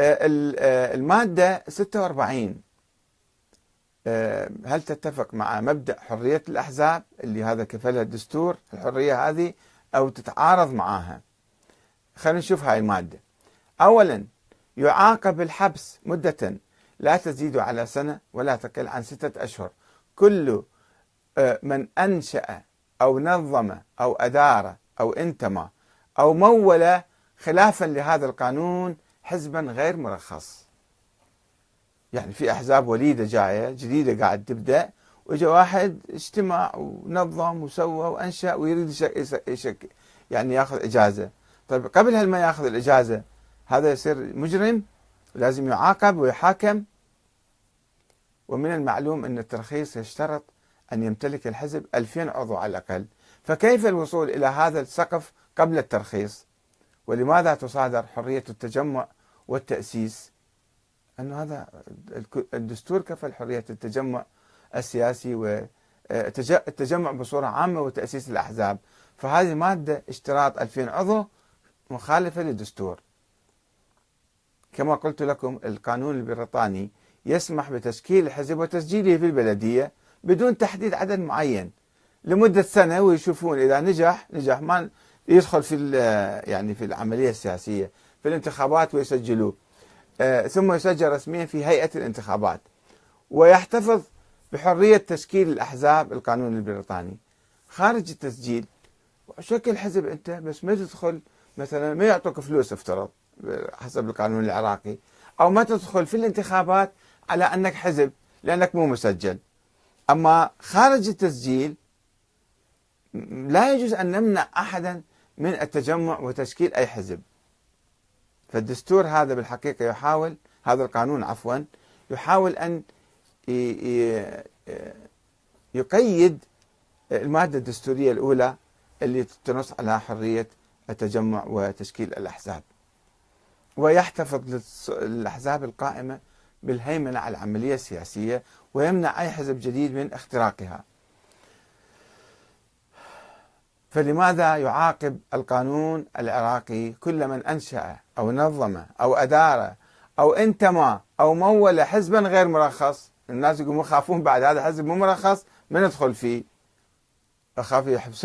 المادة 46 هل تتفق مع مبدأ حرية الأحزاب اللي هذا كفلها الدستور الحرية هذه أو تتعارض معها خلينا نشوف هاي المادة. أولا يعاقب الحبس مدة لا تزيد على سنة ولا تقل عن ستة أشهر. كل آه، من أنشأ أو نظم أو أدار أو انتمى أو مول خلافا لهذا القانون حزبا غير مرخص. يعني في أحزاب وليدة جاية جديدة قاعد تبدأ وإجا واحد اجتمع ونظم وسوى وأنشأ ويريد يشك يشك يعني ياخذ إجازة. طيب قبل هل ما ياخذ الإجازة هذا يصير مجرم؟ لازم يعاقب ويحاكم؟ ومن المعلوم أن الترخيص يشترط أن يمتلك الحزب 2000 عضو على الأقل. فكيف الوصول إلى هذا السقف قبل الترخيص؟ ولماذا تصادر حرية التجمع والتأسيس. أنه هذا الدستور كفل حرية التجمع السياسي والتجمع بصورة عامة وتأسيس الأحزاب. فهذه مادة اشتراط 2000 عضو مخالفة للدستور. كما قلت لكم القانون البريطاني يسمح بتشكيل الحزب وتسجيله في البلدية بدون تحديد عدد معين لمدة سنة ويشوفون إذا نجح نجح ما يدخل في يعني في العملية السياسية. في الانتخابات ويسجلوه. آه، ثم يسجل رسميا في هيئة الانتخابات. ويحتفظ بحرية تشكيل الأحزاب القانون البريطاني. خارج التسجيل شكل حزب أنت بس ما تدخل مثلا ما يعطوك فلوس افترض حسب القانون العراقي. أو ما تدخل في الانتخابات على أنك حزب لأنك مو مسجل. أما خارج التسجيل لا يجوز أن نمنع أحدا من التجمع وتشكيل أي حزب. فالدستور هذا بالحقيقة يحاول هذا القانون عفوا يحاول أن يقيد المادة الدستورية الأولى اللي تنص على حرية التجمع وتشكيل الأحزاب. ويحتفظ للأحزاب القائمة بالهيمنة على العملية السياسية ويمنع أي حزب جديد من اختراقها. فلماذا يعاقب القانون العراقي كل من أنشأ أو نظم أو أدار أو انتمى أو مول حزبا غير مرخص؟ الناس يقومون يخافون بعد هذا حزب مو مرخص ما ندخل فيه. أخاف يحبسون